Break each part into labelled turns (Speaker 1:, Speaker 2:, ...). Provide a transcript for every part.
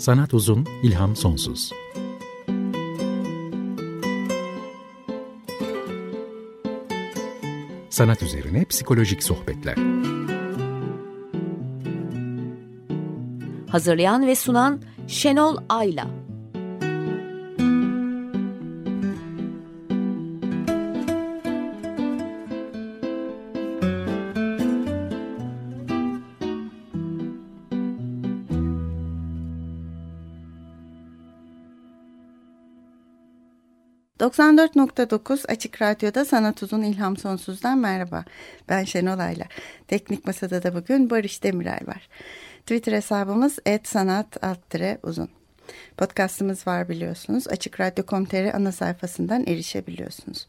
Speaker 1: Sanat uzun, ilham sonsuz. Sanat üzerine psikolojik sohbetler.
Speaker 2: Hazırlayan ve sunan Şenol Ayla. 94.9 Açık Radyo'da Sanat Uzun İlham Sonsuz'dan merhaba. Ben Şenol Ayla. Teknik Masada da bugün Barış Demiray var. Twitter hesabımız @sanat uzun. Podcastımız var biliyorsunuz. Açık Radyo.com.tr ana sayfasından erişebiliyorsunuz.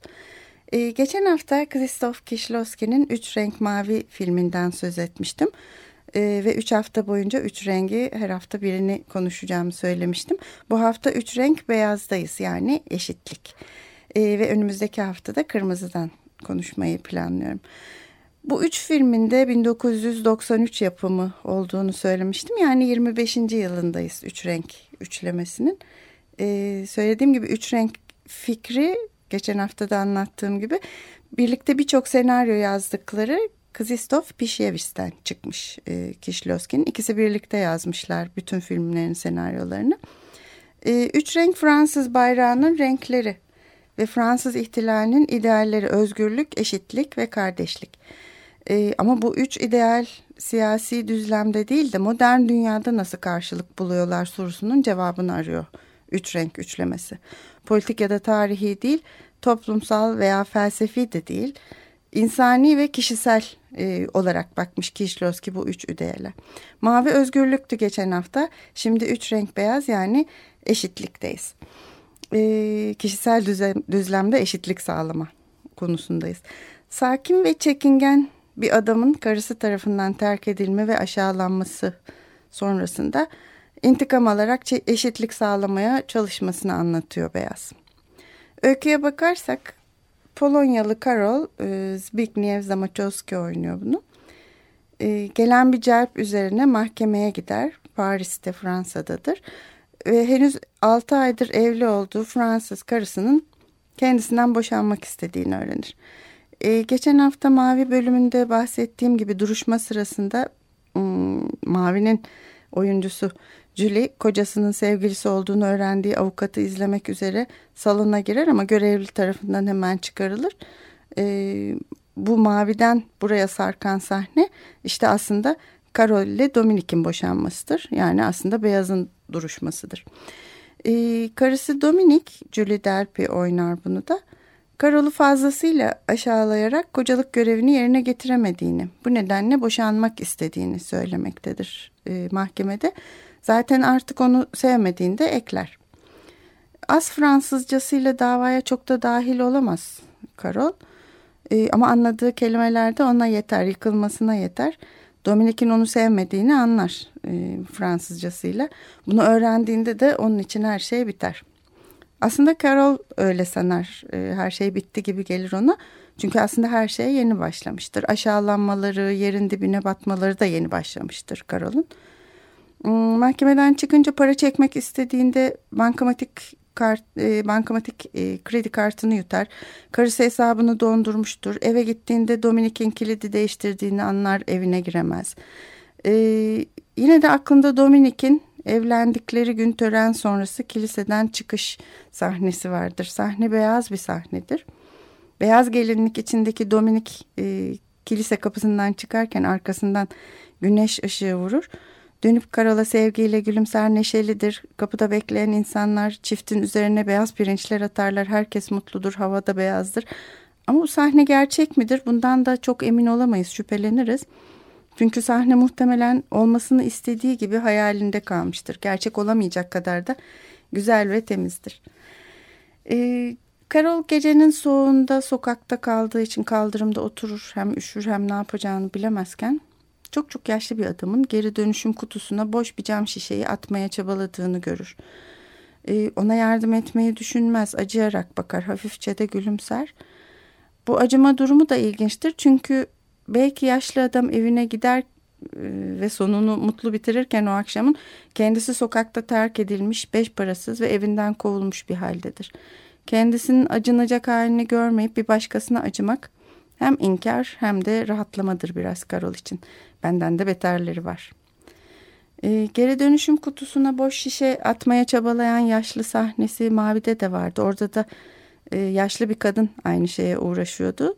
Speaker 2: Ee, geçen hafta Krzysztof Kieślowski'nin Üç Renk Mavi filminden söz etmiştim. Ee, ve üç hafta boyunca üç rengi her hafta birini konuşacağımı söylemiştim. Bu hafta üç renk beyazdayız yani eşitlik. Ee, ve önümüzdeki haftada kırmızıdan konuşmayı planlıyorum. Bu üç filmin de 1993 yapımı olduğunu söylemiştim. Yani 25. yılındayız üç renk üçlemesinin. Ee, söylediğim gibi üç renk fikri geçen hafta da anlattığım gibi birlikte birçok senaryo yazdıkları Krzysztof Pişiewicz'ten çıkmış e, Kişlovski'nin. İkisi birlikte yazmışlar bütün filmlerin senaryolarını. E, üç renk Fransız bayrağının renkleri ve Fransız ihtilalinin idealleri özgürlük, eşitlik ve kardeşlik. E, ama bu üç ideal siyasi düzlemde değil de modern dünyada nasıl karşılık buluyorlar sorusunun cevabını arıyor. Üç renk üçlemesi. Politik ya da tarihi değil, toplumsal veya felsefi de değil insani ve kişisel e, olarak bakmış Kişlovski bu üç ideale. Mavi özgürlüktü geçen hafta. Şimdi üç renk beyaz yani eşitlikteyiz. E, kişisel düzlem, düzlemde eşitlik sağlama konusundayız. Sakin ve çekingen bir adamın karısı tarafından terk edilme ve aşağılanması sonrasında intikam alarak eşitlik sağlamaya çalışmasını anlatıyor Beyaz. Öyküye bakarsak Polonyalı Karol e, Zbigniew Zamachowski oynuyor bunu. E, gelen bir celp üzerine mahkemeye gider. Paris'te Fransa'dadır. Ve henüz 6 aydır evli olduğu Fransız karısının kendisinden boşanmak istediğini öğrenir. E, geçen hafta Mavi bölümünde bahsettiğim gibi duruşma sırasında Mavi'nin oyuncusu Julie kocasının sevgilisi olduğunu öğrendiği avukatı izlemek üzere salona girer ama görevli tarafından hemen çıkarılır. E, bu maviden buraya sarkan sahne işte aslında Carol ile Dominik'in boşanmasıdır. Yani aslında beyazın duruşmasıdır. E, karısı Dominik, Julie Delpy oynar bunu da. Carol'u fazlasıyla aşağılayarak kocalık görevini yerine getiremediğini, bu nedenle boşanmak istediğini söylemektedir e, mahkemede. Zaten artık onu sevmediğinde ekler. Az Fransızcasıyla davaya çok da dahil olamaz Karol. Ee, ama anladığı kelimelerde ona yeter, yıkılmasına yeter. Dominik'in onu sevmediğini anlar e, Fransızcasıyla. Bunu öğrendiğinde de onun için her şey biter. Aslında Carol öyle sanar. E, her şey bitti gibi gelir ona. Çünkü aslında her şey yeni başlamıştır. Aşağılanmaları, yerin dibine batmaları da yeni başlamıştır Carol'un. Hmm, mahkemeden çıkınca para çekmek istediğinde bankamatik kart, e, bankamatik e, kredi kartını yutar. Karısı hesabını dondurmuştur. Eve gittiğinde Dominik'in kilidi değiştirdiğini anlar evine giremez. E, yine de aklında Dominik'in evlendikleri gün tören sonrası kiliseden çıkış sahnesi vardır. Sahne beyaz bir sahnedir. Beyaz gelinlik içindeki Dominik e, kilise kapısından çıkarken arkasından güneş ışığı vurur. Dönüp Karol'a sevgiyle gülümser neşelidir. Kapıda bekleyen insanlar çiftin üzerine beyaz pirinçler atarlar. Herkes mutludur, havada beyazdır. Ama bu sahne gerçek midir? Bundan da çok emin olamayız, şüpheleniriz. Çünkü sahne muhtemelen olmasını istediği gibi hayalinde kalmıştır. Gerçek olamayacak kadar da güzel ve temizdir. Ee, Carol gecenin soğuğunda sokakta kaldığı için kaldırımda oturur. Hem üşür hem ne yapacağını bilemezken çok çok yaşlı bir adamın geri dönüşüm kutusuna boş bir cam şişeyi atmaya çabaladığını görür. Ee, ona yardım etmeyi düşünmez, acıyarak bakar, hafifçe de gülümser. Bu acıma durumu da ilginçtir çünkü belki yaşlı adam evine gider ve sonunu mutlu bitirirken o akşamın kendisi sokakta terk edilmiş, beş parasız ve evinden kovulmuş bir haldedir. Kendisinin acınacak halini görmeyip bir başkasına acımak hem inkar hem de rahatlamadır biraz Karol için. Benden de beterleri var. E, geri dönüşüm kutusuna boş şişe atmaya çabalayan yaşlı sahnesi Mavi'de de vardı. Orada da e, yaşlı bir kadın aynı şeye uğraşıyordu.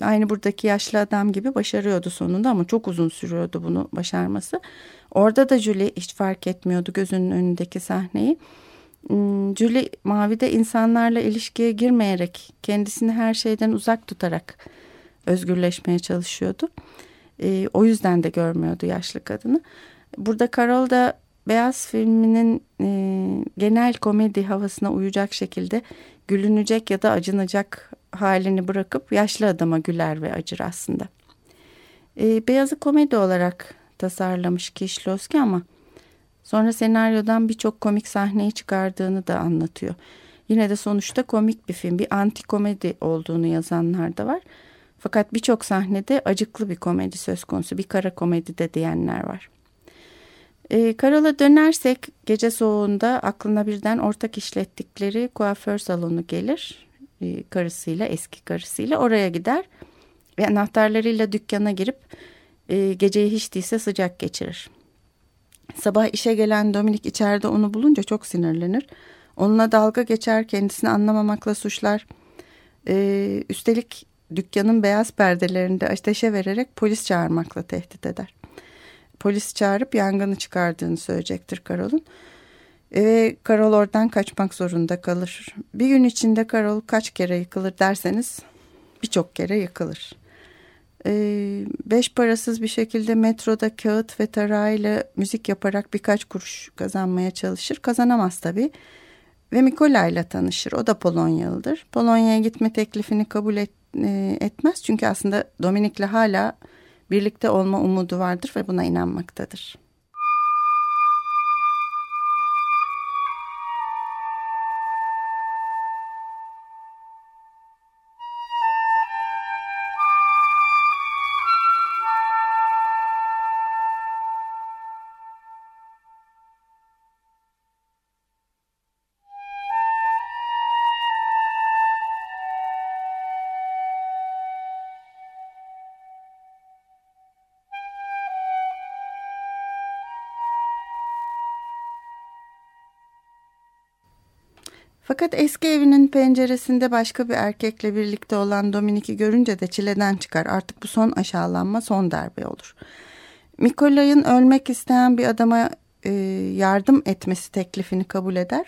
Speaker 2: Aynı buradaki yaşlı adam gibi başarıyordu sonunda ama çok uzun sürüyordu bunu başarması. Orada da Julie hiç fark etmiyordu gözünün önündeki sahneyi. Hmm, Julie Mavi'de insanlarla ilişkiye girmeyerek kendisini her şeyden uzak tutarak özgürleşmeye çalışıyordu. E, o yüzden de görmüyordu yaşlı kadını. Burada Carol da Beyaz filminin e, genel komedi havasına uyacak şekilde gülünecek ya da acınacak halini bırakıp yaşlı adama güler ve acır aslında. E, Beyazı komedi olarak tasarlamış Kişlovski ama sonra senaryodan birçok komik sahneyi çıkardığını da anlatıyor. Yine de sonuçta komik bir film, bir anti komedi olduğunu yazanlar da var. Fakat birçok sahnede acıklı bir komedi söz konusu, bir kara komedi de diyenler var. E, Karal'a dönersek gece soğuğunda aklına birden ortak işlettikleri kuaför salonu gelir. E, karısıyla eski karısıyla oraya gider ve anahtarlarıyla dükkana girip e, geceyi hiç değilse sıcak geçirir. Sabah işe gelen Dominik içeride onu bulunca çok sinirlenir. Onunla dalga geçer kendisini anlamamakla suçlar. E, üstelik dükkanın beyaz perdelerinde ateşe vererek polis çağırmakla tehdit eder polis çağırıp yangını çıkardığını söyleyecektir Carol'un. Ve Carol oradan kaçmak zorunda kalır. Bir gün içinde Carol kaç kere yıkılır derseniz birçok kere yıkılır. Ee, beş parasız bir şekilde metroda kağıt ve tarağıyla müzik yaparak birkaç kuruş kazanmaya çalışır. Kazanamaz tabii. Ve Mikola ile tanışır. O da Polonyalıdır. Polonya'ya gitme teklifini kabul et, e, etmez. Çünkü aslında Dominik'le hala birlikte olma umudu vardır ve buna inanmaktadır. Eski evinin penceresinde başka bir erkekle birlikte olan Dominik'i görünce de çileden çıkar. Artık bu son aşağılanma, son darbe olur. Mikolay'ın ölmek isteyen bir adama e, yardım etmesi teklifini kabul eder.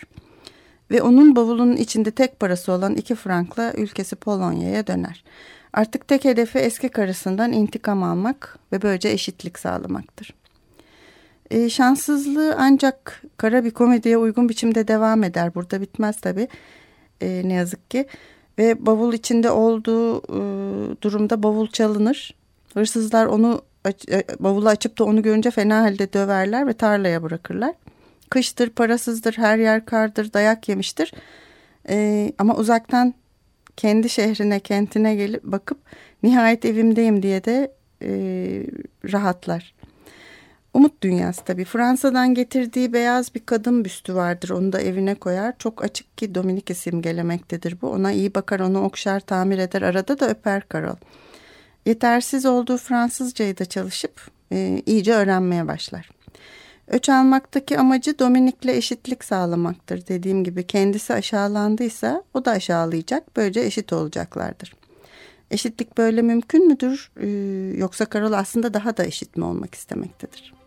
Speaker 2: Ve onun bavulunun içinde tek parası olan iki frankla ülkesi Polonya'ya döner. Artık tek hedefi eski karısından intikam almak ve böylece eşitlik sağlamaktır. E, şanssızlığı ancak kara bir komediye uygun biçimde devam eder. Burada bitmez tabii e, ne yazık ki. Ve bavul içinde olduğu e, durumda bavul çalınır. Hırsızlar onu e, bavulu açıp da onu görünce fena halde döverler ve tarlaya bırakırlar. Kıştır, parasızdır, her yer kardır, dayak yemiştir. E, ama uzaktan kendi şehrine, kentine gelip bakıp nihayet evimdeyim diye de e, rahatlar. Umut dünyası tabii. Fransa'dan getirdiği beyaz bir kadın büstü vardır. Onu da evine koyar. Çok açık ki Dominik simgelemektedir bu. Ona iyi bakar, onu okşar, tamir eder. Arada da öper Karol. Yetersiz olduğu Fransızcayı da çalışıp e, iyice öğrenmeye başlar. Öç almaktaki amacı Dominik'le eşitlik sağlamaktır. Dediğim gibi kendisi aşağılandıysa o da aşağılayacak. Böylece eşit olacaklardır. Eşitlik böyle mümkün müdür? Ee, yoksa Karol aslında daha da eşit mi olmak istemektedir?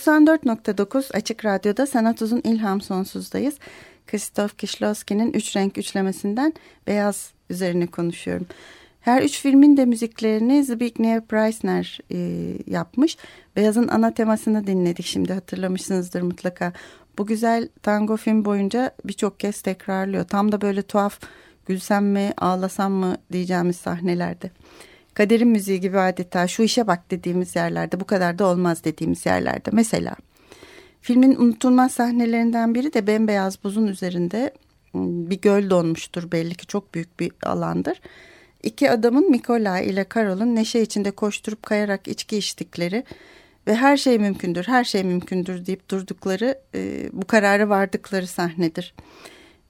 Speaker 2: 94.9 Açık Radyo'da Sanat Uzun İlham Sonsuz'dayız. Krzysztof Kieślowski'nin Üç Renk Üçlemesinden Beyaz üzerine konuşuyorum. Her üç filmin de müziklerini Zbigniew Preisner e, yapmış. Beyaz'ın ana temasını dinledik şimdi hatırlamışsınızdır mutlaka. Bu güzel tango film boyunca birçok kez tekrarlıyor. Tam da böyle tuhaf gülsem mi ağlasam mı diyeceğimiz sahnelerde. Kaderin müziği gibi adeta şu işe bak dediğimiz yerlerde bu kadar da olmaz dediğimiz yerlerde. Mesela filmin unutulmaz sahnelerinden biri de bembeyaz buzun üzerinde ıı, bir göl donmuştur belli ki çok büyük bir alandır. İki adamın Mikolay ile Karol'un neşe içinde koşturup kayarak içki içtikleri ve her şey mümkündür, her şey mümkündür deyip durdukları e, bu karara vardıkları sahnedir.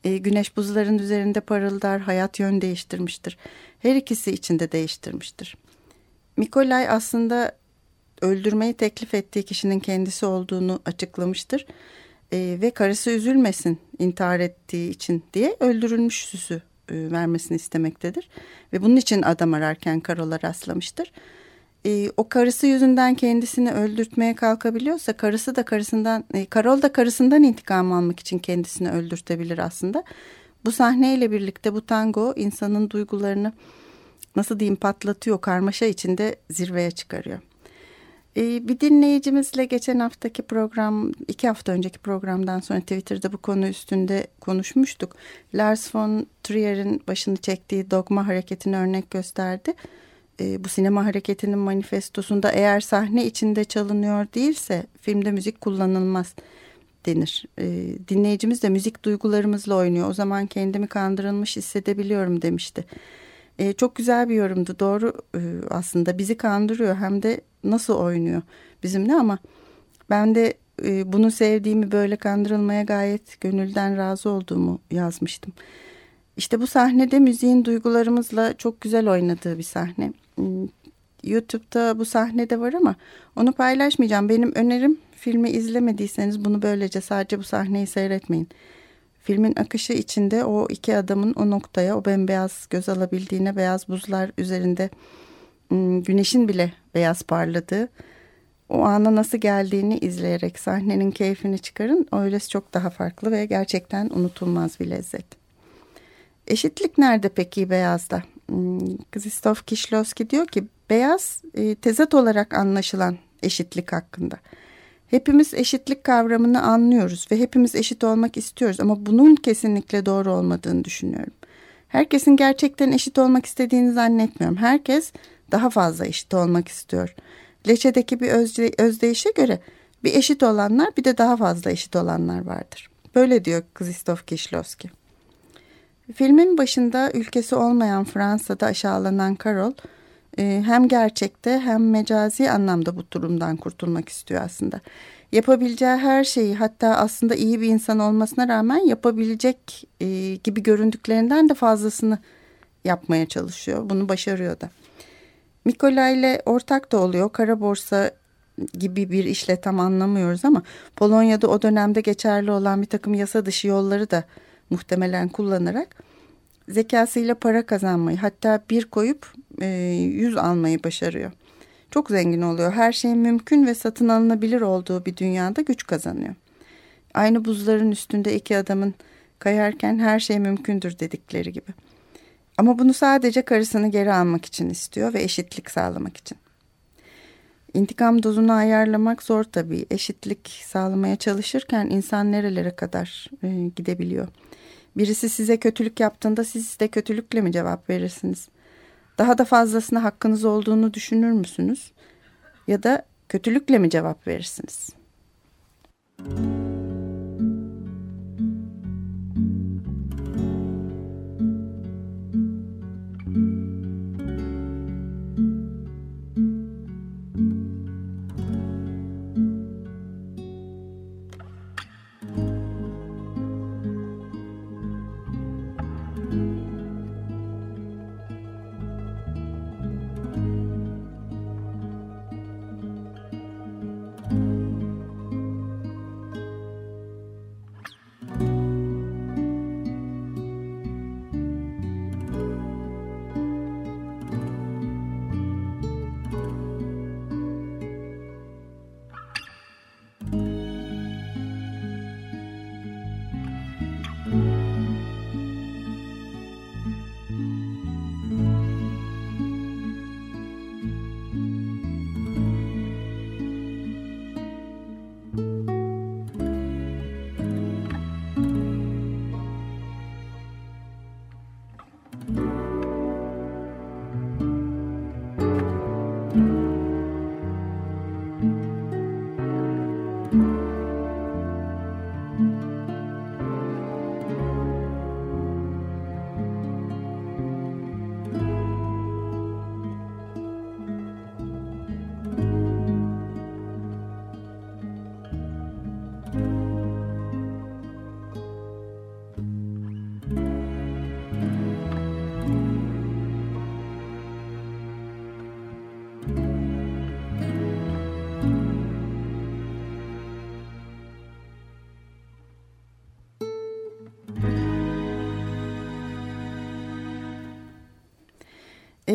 Speaker 2: E, güneş buzların üzerinde parıldar, hayat yön değiştirmiştir. Her ikisi içinde değiştirmiştir. Mikolay aslında öldürmeyi teklif ettiği kişinin kendisi olduğunu açıklamıştır. E, ve karısı üzülmesin intihar ettiği için diye öldürülmüş süsü e, vermesini istemektedir. Ve bunun için adam ararken Karol'a rastlamıştır. E, o karısı yüzünden kendisini öldürtmeye kalkabiliyorsa karısı da karısından, e, Karol da karısından intikam almak için kendisini öldürtebilir aslında. Bu sahneyle birlikte bu tango insanın duygularını nasıl diyeyim patlatıyor, karmaşa içinde zirveye çıkarıyor. Ee, bir dinleyicimizle geçen haftaki program, iki hafta önceki programdan sonra Twitter'da bu konu üstünde konuşmuştuk. Lars von Trier'in başını çektiği dogma hareketini örnek gösterdi. Ee, bu sinema hareketinin manifestosunda eğer sahne içinde çalınıyor değilse filmde müzik kullanılmaz denir. Ee, dinleyicimiz de müzik duygularımızla oynuyor. O zaman kendimi kandırılmış hissedebiliyorum demişti. E, çok güzel bir yorumdu. Doğru e, aslında bizi kandırıyor hem de nasıl oynuyor bizimle ama ben de e, bunu sevdiğimi böyle kandırılmaya gayet gönülden razı olduğumu yazmıştım. İşte bu sahnede müziğin duygularımızla çok güzel oynadığı bir sahne. YouTube'da bu sahnede var ama onu paylaşmayacağım. Benim önerim filmi izlemediyseniz bunu böylece sadece bu sahneyi seyretmeyin. Filmin akışı içinde o iki adamın o noktaya o bembeyaz göz alabildiğine beyaz buzlar üzerinde güneşin bile beyaz parladığı o ana nasıl geldiğini izleyerek sahnenin keyfini çıkarın. Öylesi çok daha farklı ve gerçekten unutulmaz bir lezzet. Eşitlik nerede peki beyazda? Krzysztof Kieślowski diyor ki beyaz e, tezat olarak anlaşılan eşitlik hakkında. Hepimiz eşitlik kavramını anlıyoruz ve hepimiz eşit olmak istiyoruz ama bunun kesinlikle doğru olmadığını düşünüyorum. Herkesin gerçekten eşit olmak istediğini zannetmiyorum. Herkes daha fazla eşit olmak istiyor. Leçedeki bir özde, özdeyişe göre bir eşit olanlar bir de daha fazla eşit olanlar vardır. Böyle diyor Krzysztof Kieślowski. Filmin başında ülkesi olmayan Fransa'da aşağılanan Carol e, hem gerçekte hem mecazi anlamda bu durumdan kurtulmak istiyor aslında. Yapabileceği her şeyi hatta aslında iyi bir insan olmasına rağmen yapabilecek e, gibi göründüklerinden de fazlasını yapmaya çalışıyor. Bunu başarıyor da. Mikola ile ortak da oluyor. Kara borsa gibi bir işle tam anlamıyoruz ama Polonya'da o dönemde geçerli olan bir takım yasa dışı yolları da muhtemelen kullanarak zekasıyla para kazanmayı hatta bir koyup e, yüz almayı başarıyor. Çok zengin oluyor. Her şey mümkün ve satın alınabilir olduğu bir dünyada güç kazanıyor. Aynı buzların üstünde iki adamın kayarken her şey mümkündür dedikleri gibi. Ama bunu sadece karısını geri almak için istiyor ve eşitlik sağlamak için. İntikam dozunu ayarlamak zor tabii. Eşitlik sağlamaya çalışırken insan nerelere kadar e, gidebiliyor. Birisi size kötülük yaptığında siz de kötülükle mi cevap verirsiniz? Daha da fazlasına hakkınız olduğunu düşünür müsünüz? Ya da kötülükle mi cevap verirsiniz? Müzik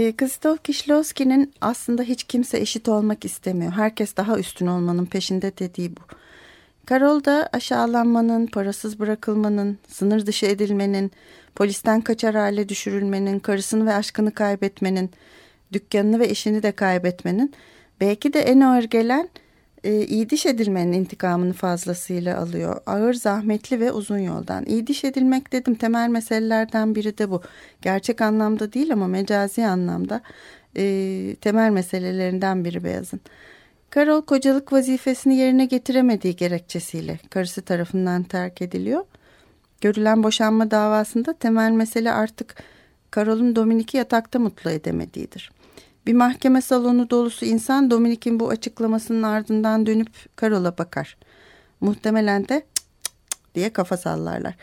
Speaker 2: E, Krzysztof Kieślowski'nin aslında hiç kimse eşit olmak istemiyor. Herkes daha üstün olmanın peşinde dediği bu. Karol da aşağılanmanın, parasız bırakılmanın, sınır dışı edilmenin, polisten kaçar hale düşürülmenin, karısını ve aşkını kaybetmenin, dükkanını ve işini de kaybetmenin, belki de en ağır gelen e, iyi diş edilmenin intikamını fazlasıyla alıyor. Ağır, zahmetli ve uzun yoldan. İyi diş edilmek dedim temel meselelerden biri de bu. Gerçek anlamda değil ama mecazi anlamda e, temel meselelerinden biri beyazın. Karol kocalık vazifesini yerine getiremediği gerekçesiyle karısı tarafından terk ediliyor. Görülen boşanma davasında temel mesele artık Karol'un Dominik'i yatakta mutlu edemediğidir. Bir mahkeme salonu dolusu insan Dominik'in bu açıklamasının ardından dönüp Karol'a bakar. Muhtemelen de cık cık diye kafa sallarlar.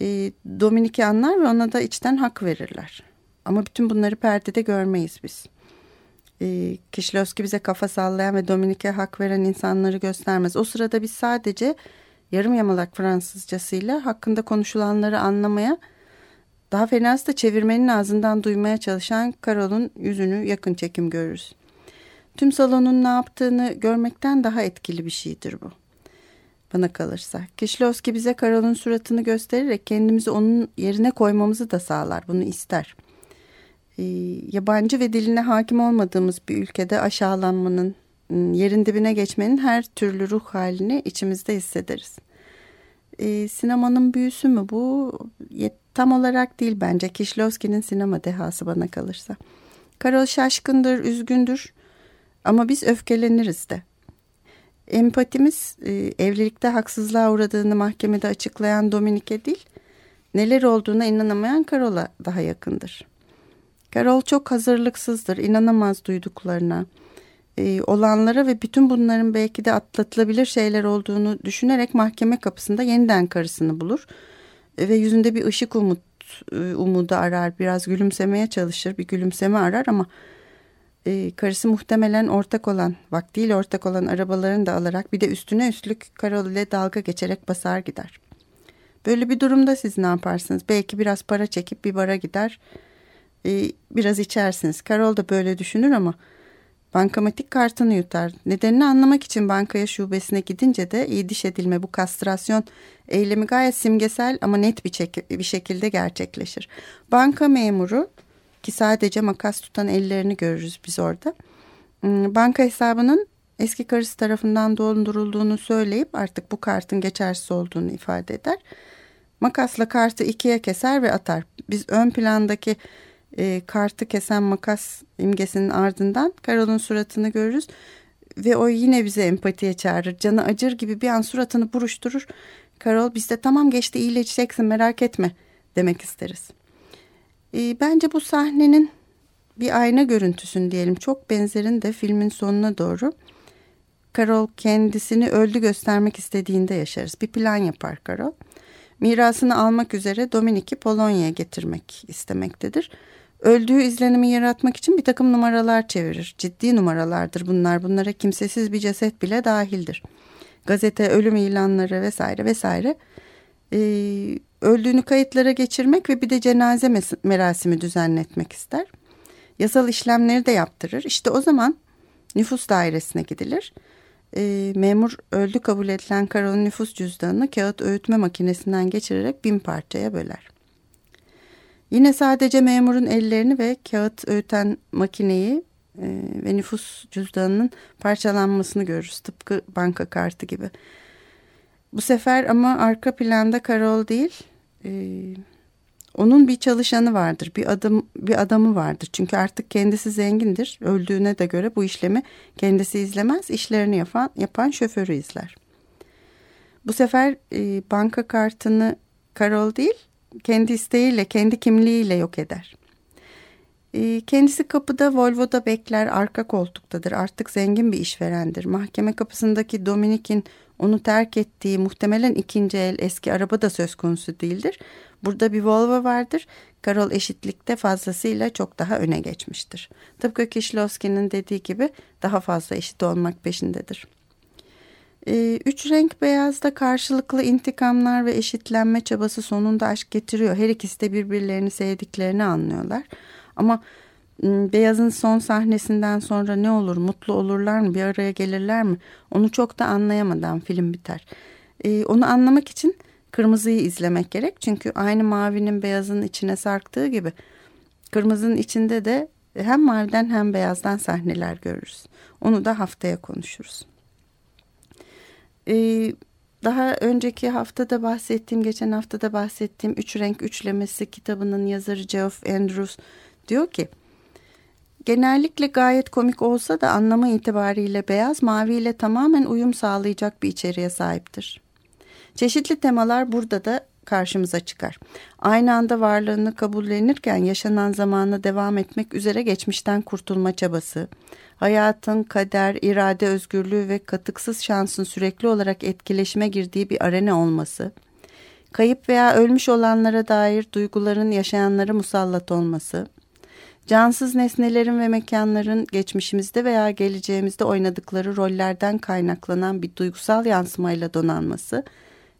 Speaker 2: E, Dominik'i anlar ve ona da içten hak verirler. Ama bütün bunları perdede görmeyiz biz. E, Kişlowski bize kafa sallayan ve Dominik'e hak veren insanları göstermez. O sırada biz sadece yarım yamalak Fransızcasıyla hakkında konuşulanları anlamaya daha fenası da çevirmenin ağzından duymaya çalışan Carol'un yüzünü yakın çekim görürüz. Tüm salonun ne yaptığını görmekten daha etkili bir şeydir bu. Bana kalırsa. Kişlowski bize Carol'un suratını göstererek kendimizi onun yerine koymamızı da sağlar. Bunu ister. Ee, yabancı ve diline hakim olmadığımız bir ülkede aşağılanmanın, ıı, yerin dibine geçmenin her türlü ruh halini içimizde hissederiz. Ee, sinemanın büyüsü mü bu? Tam olarak değil bence Kişlovski'nin sinema dehası bana kalırsa. Karol şaşkındır, üzgündür ama biz öfkeleniriz de. Empatimiz e, evlilikte haksızlığa uğradığını mahkemede açıklayan Dominik'e değil, neler olduğuna inanamayan Karol'a daha yakındır. Karol çok hazırlıksızdır, inanamaz duyduklarına, e, olanlara ve bütün bunların belki de atlatılabilir şeyler olduğunu düşünerek mahkeme kapısında yeniden karısını bulur ve yüzünde bir ışık umut e, umudu arar. Biraz gülümsemeye çalışır. Bir gülümseme arar ama e, karısı muhtemelen ortak olan, vaktiyle ortak olan arabalarını da alarak bir de üstüne üstlük Karol ile dalga geçerek basar gider. Böyle bir durumda siz ne yaparsınız? Belki biraz para çekip bir bara gider. E, biraz içersiniz. Karol da böyle düşünür ama bankamatik kartını yutar. Nedenini anlamak için bankaya şubesine gidince de iyi diş edilme bu kastrasyon eylemi gayet simgesel ama net bir, bir şekilde gerçekleşir. Banka memuru ki sadece makas tutan ellerini görürüz biz orada. Banka hesabının eski karısı tarafından dondurulduğunu söyleyip artık bu kartın geçersiz olduğunu ifade eder. Makasla kartı ikiye keser ve atar. Biz ön plandaki e, kartı kesen makas imgesinin ardından Carol'un suratını görürüz. Ve o yine bize empatiye çağırır. Canı acır gibi bir an suratını buruşturur. Carol biz de tamam geçti iyileşeceksin merak etme demek isteriz. E, bence bu sahnenin bir ayna görüntüsün diyelim. Çok benzerin de filmin sonuna doğru. Carol kendisini öldü göstermek istediğinde yaşarız. Bir plan yapar Carol. Mirasını almak üzere Dominik'i Polonya'ya getirmek istemektedir. Öldüğü izlenimi yaratmak için bir takım numaralar çevirir. Ciddi numaralardır bunlar. Bunlara kimsesiz bir ceset bile dahildir. Gazete, ölüm ilanları vesaire vesaire. Ee, öldüğünü kayıtlara geçirmek ve bir de cenaze merasimi düzenletmek ister. Yasal işlemleri de yaptırır. İşte o zaman nüfus dairesine gidilir. Ee, memur öldü kabul edilen Karol'un nüfus cüzdanını kağıt öğütme makinesinden geçirerek bin parçaya böler. Yine sadece memurun ellerini ve kağıt öğüten makineyi e, ve nüfus cüzdanının parçalanmasını görürüz. Tıpkı banka kartı gibi. Bu sefer ama arka planda Karol değil, e, onun bir çalışanı vardır, bir adam bir adamı vardır. Çünkü artık kendisi zengindir. Öldüğüne de göre bu işlemi kendisi izlemez, işlerini yapan yapan şoförü izler. Bu sefer e, banka kartını Karol değil, kendi isteğiyle, kendi kimliğiyle yok eder. Ee, kendisi kapıda Volvo'da bekler, arka koltuktadır. Artık zengin bir işverendir. Mahkeme kapısındaki Dominik'in onu terk ettiği muhtemelen ikinci el eski araba da söz konusu değildir. Burada bir Volvo vardır. Karol eşitlikte fazlasıyla çok daha öne geçmiştir. Tıpkı Kişlovski'nin dediği gibi daha fazla eşit olmak peşindedir. Ee, üç renk beyazda karşılıklı intikamlar ve eşitlenme çabası sonunda aşk getiriyor. Her ikisi de birbirlerini sevdiklerini anlıyorlar. Ama Hmm, Beyaz'ın son sahnesinden sonra ne olur, mutlu olurlar mı, bir araya gelirler mi? Onu çok da anlayamadan film biter. Ee, onu anlamak için kırmızıyı izlemek gerek. Çünkü aynı mavinin beyazın içine sarktığı gibi kırmızının içinde de hem maviden hem beyazdan sahneler görürüz. Onu da haftaya konuşuruz. Ee, daha önceki haftada bahsettiğim, geçen haftada bahsettiğim Üç Renk Üçlemesi kitabının yazarı Geoff Andrews diyor ki genellikle gayet komik olsa da anlamı itibariyle beyaz maviyle tamamen uyum sağlayacak bir içeriğe sahiptir. Çeşitli temalar burada da karşımıza çıkar. Aynı anda varlığını kabullenirken yaşanan zamana devam etmek üzere geçmişten kurtulma çabası, hayatın, kader, irade özgürlüğü ve katıksız şansın sürekli olarak etkileşime girdiği bir arena olması, kayıp veya ölmüş olanlara dair duyguların yaşayanlara musallat olması, cansız nesnelerin ve mekanların geçmişimizde veya geleceğimizde oynadıkları rollerden kaynaklanan bir duygusal yansımayla donanması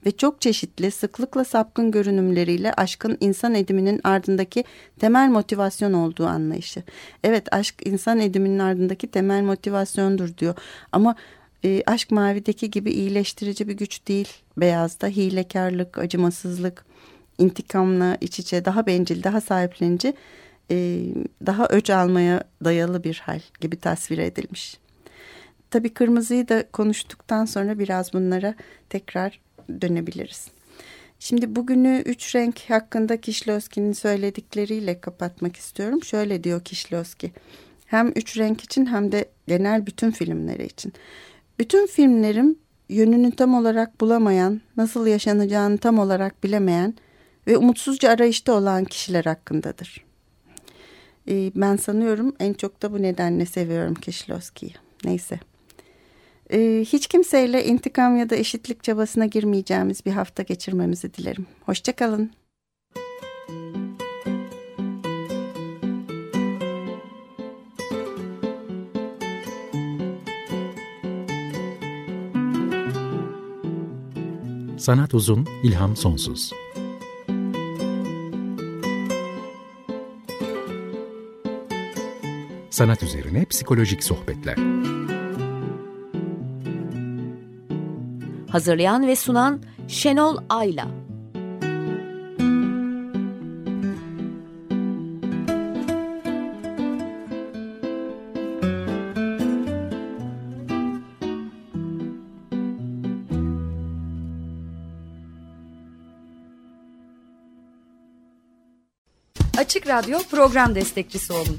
Speaker 2: ve çok çeşitli sıklıkla sapkın görünümleriyle aşkın insan ediminin ardındaki temel motivasyon olduğu anlayışı. Evet aşk insan ediminin ardındaki temel motivasyondur diyor ama e, aşk mavideki gibi iyileştirici bir güç değil. Beyazda hilekarlık, acımasızlık, intikamla iç içe daha bencil, daha sahiplenici, e, daha öç almaya dayalı bir hal gibi tasvir edilmiş. Tabii kırmızıyı da konuştuktan sonra biraz bunlara tekrar dönebiliriz. Şimdi bugünü üç renk hakkında Kişlowski'nin söyledikleriyle kapatmak istiyorum. Şöyle diyor Kişlowski. Hem üç renk için hem de genel bütün filmleri için. Bütün filmlerim yönünü tam olarak bulamayan, nasıl yaşanacağını tam olarak bilemeyen ve umutsuzca arayışta olan kişiler hakkındadır. Ee, ben sanıyorum en çok da bu nedenle seviyorum Kişlowski'yi. Neyse. Ee, hiç kimseyle intikam ya da eşitlik çabasına girmeyeceğimiz bir hafta geçirmemizi dilerim. Hoşçakalın.
Speaker 1: Sanat uzun, ilham sonsuz. Sanat üzerine psikolojik sohbetler.
Speaker 3: Hazırlayan ve sunan Şenol Ayla. Açık Radyo program destekçisi olun.